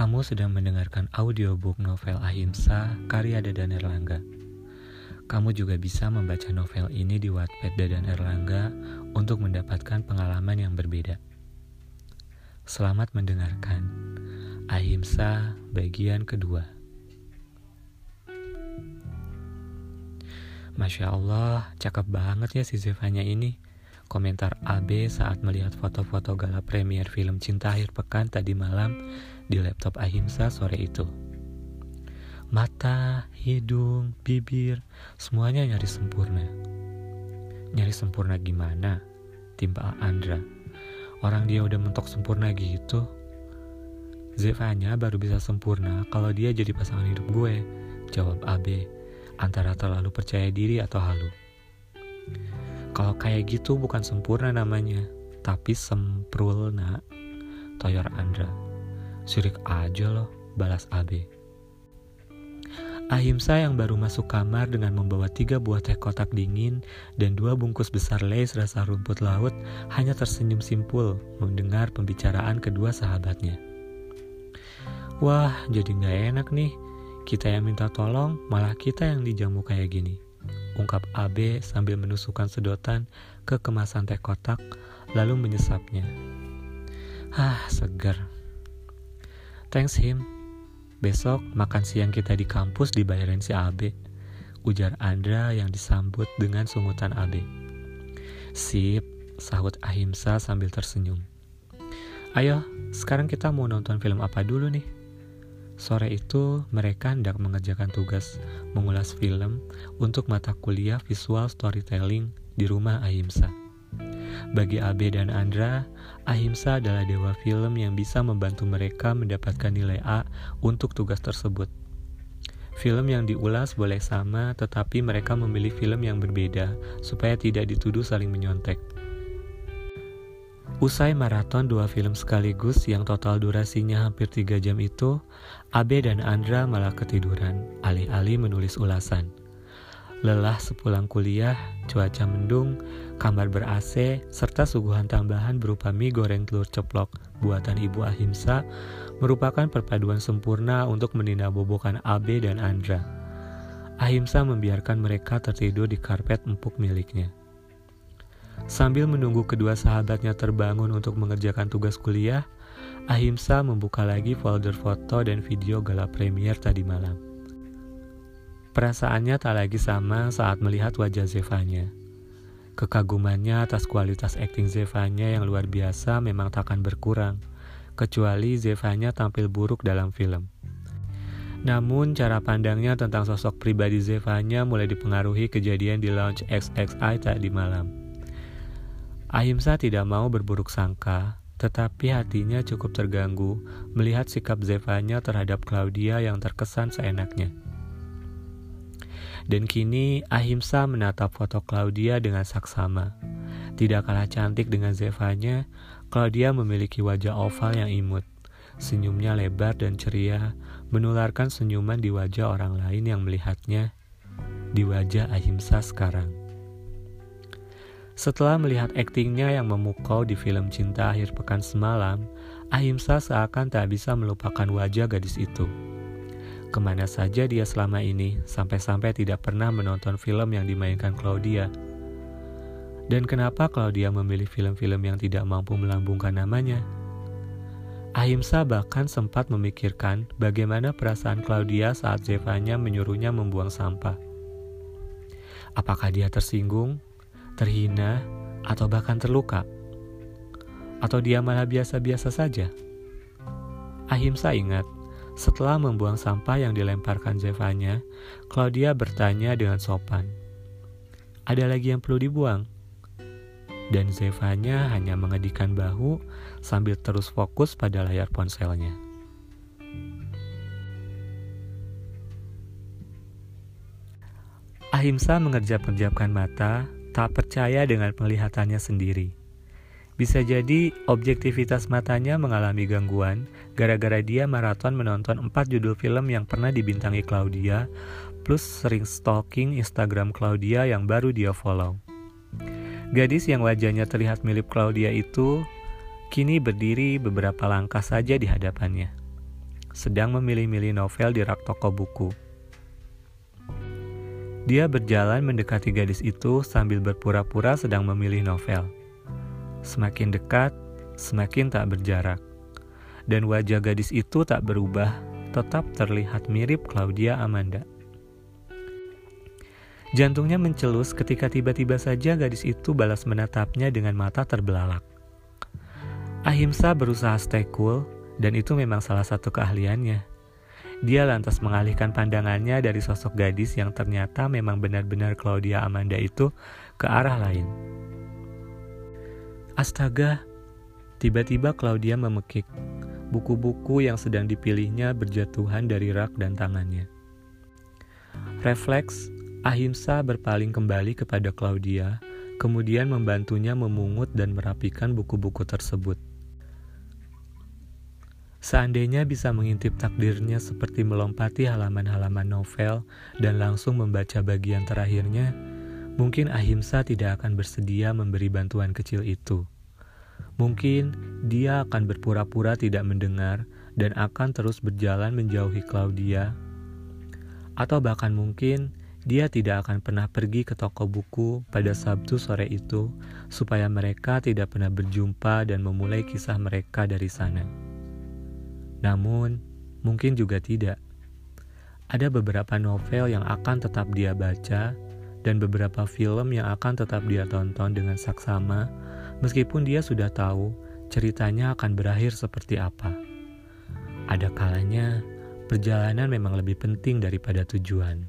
Kamu sedang mendengarkan audiobook novel Ahimsa karya Dadan Erlangga. Kamu juga bisa membaca novel ini di Wattpad Dadan Erlangga untuk mendapatkan pengalaman yang berbeda. Selamat mendengarkan. Ahimsa bagian kedua. Masya Allah, cakep banget ya si Zevanya ini. Komentar AB saat melihat foto-foto gala premier film Cinta Akhir Pekan tadi malam di laptop Ahimsa sore itu. Mata, hidung, bibir, semuanya nyaris sempurna. Nyaris sempurna gimana? Timpa Andra. Orang dia udah mentok sempurna gitu. Zevanya baru bisa sempurna kalau dia jadi pasangan hidup gue. Jawab AB, antara terlalu percaya diri atau halu. Kalau kayak gitu bukan sempurna namanya, tapi sempurna. Toyor Andra. Sirik aja loh, balas AB. Ahimsa yang baru masuk kamar dengan membawa tiga buah teh kotak dingin dan dua bungkus besar lace rasa rumput laut hanya tersenyum simpul mendengar pembicaraan kedua sahabatnya. Wah, jadi nggak enak nih. Kita yang minta tolong, malah kita yang dijamu kayak gini ungkap AB sambil menusukkan sedotan ke kemasan teh kotak, lalu menyesapnya. Hah, segar. Thanks him. Besok makan siang kita di kampus dibayarin si AB. Ujar Andra yang disambut dengan sungutan AB. Sip, sahut Ahimsa sambil tersenyum. Ayo, sekarang kita mau nonton film apa dulu nih? Sore itu, mereka hendak mengerjakan tugas mengulas film untuk mata kuliah visual storytelling di rumah Ahimsa. Bagi Abe dan Andra, Ahimsa adalah dewa film yang bisa membantu mereka mendapatkan nilai A untuk tugas tersebut. Film yang diulas boleh sama, tetapi mereka memilih film yang berbeda supaya tidak dituduh saling menyontek. Usai maraton dua film sekaligus yang total durasinya hampir tiga jam itu, Abe dan Andra malah ketiduran, alih-alih menulis ulasan. Lelah sepulang kuliah, cuaca mendung, kamar ber-AC, serta suguhan tambahan berupa mie goreng telur ceplok buatan Ibu Ahimsa merupakan perpaduan sempurna untuk meninabobokan Abe dan Andra. Ahimsa membiarkan mereka tertidur di karpet empuk miliknya. Sambil menunggu kedua sahabatnya terbangun untuk mengerjakan tugas kuliah, Ahimsa membuka lagi folder foto dan video gala premier tadi malam. Perasaannya tak lagi sama saat melihat wajah Zevanya. Kekagumannya atas kualitas akting Zevanya yang luar biasa memang takkan berkurang, kecuali Zevanya tampil buruk dalam film. Namun, cara pandangnya tentang sosok pribadi Zevanya mulai dipengaruhi kejadian di lounge XXI tadi malam. Ahimsa tidak mau berburuk sangka, tetapi hatinya cukup terganggu melihat sikap Zevanya terhadap Claudia yang terkesan seenaknya. Dan kini Ahimsa menatap foto Claudia dengan saksama. Tidak kalah cantik dengan Zevanya, Claudia memiliki wajah oval yang imut. Senyumnya lebar dan ceria, menularkan senyuman di wajah orang lain yang melihatnya di wajah Ahimsa sekarang. Setelah melihat aktingnya yang memukau di film Cinta Akhir Pekan semalam, Ahimsa seakan tak bisa melupakan wajah gadis itu. Ke mana saja dia selama ini, sampai-sampai tidak pernah menonton film yang dimainkan Claudia. Dan kenapa Claudia memilih film-film yang tidak mampu melambungkan namanya? Ahimsa bahkan sempat memikirkan bagaimana perasaan Claudia saat Zevanya menyuruhnya membuang sampah. Apakah dia tersinggung terhina, atau bahkan terluka? Atau dia malah biasa-biasa saja? Ahimsa ingat, setelah membuang sampah yang dilemparkan Zevanya, Claudia bertanya dengan sopan, "Ada lagi yang perlu dibuang?" Dan Zevanya hanya mengedikan bahu sambil terus fokus pada layar ponselnya. Ahimsa mengerjap-kerjapkan mata tak percaya dengan penglihatannya sendiri. Bisa jadi objektivitas matanya mengalami gangguan gara-gara dia maraton menonton empat judul film yang pernah dibintangi Claudia, plus sering stalking Instagram Claudia yang baru dia follow. Gadis yang wajahnya terlihat mirip Claudia itu kini berdiri beberapa langkah saja di hadapannya. sedang memilih-milih novel di rak toko buku. Dia berjalan mendekati gadis itu sambil berpura-pura sedang memilih novel. Semakin dekat, semakin tak berjarak. Dan wajah gadis itu tak berubah, tetap terlihat mirip Claudia Amanda. Jantungnya mencelus ketika tiba-tiba saja gadis itu balas menatapnya dengan mata terbelalak. Ahimsa berusaha stay cool, dan itu memang salah satu keahliannya. Dia lantas mengalihkan pandangannya dari sosok gadis yang ternyata memang benar-benar Claudia Amanda itu ke arah lain. Astaga, tiba-tiba Claudia memekik. Buku-buku yang sedang dipilihnya berjatuhan dari rak dan tangannya. Refleks, Ahimsa berpaling kembali kepada Claudia, kemudian membantunya memungut dan merapikan buku-buku tersebut. Seandainya bisa mengintip takdirnya seperti melompati halaman-halaman novel dan langsung membaca bagian terakhirnya, mungkin Ahimsa tidak akan bersedia memberi bantuan kecil itu. Mungkin dia akan berpura-pura tidak mendengar dan akan terus berjalan menjauhi Claudia, atau bahkan mungkin dia tidak akan pernah pergi ke toko buku pada Sabtu sore itu, supaya mereka tidak pernah berjumpa dan memulai kisah mereka dari sana. Namun, mungkin juga tidak. Ada beberapa novel yang akan tetap dia baca, dan beberapa film yang akan tetap dia tonton dengan saksama, meskipun dia sudah tahu ceritanya akan berakhir seperti apa. Ada kalanya perjalanan memang lebih penting daripada tujuan.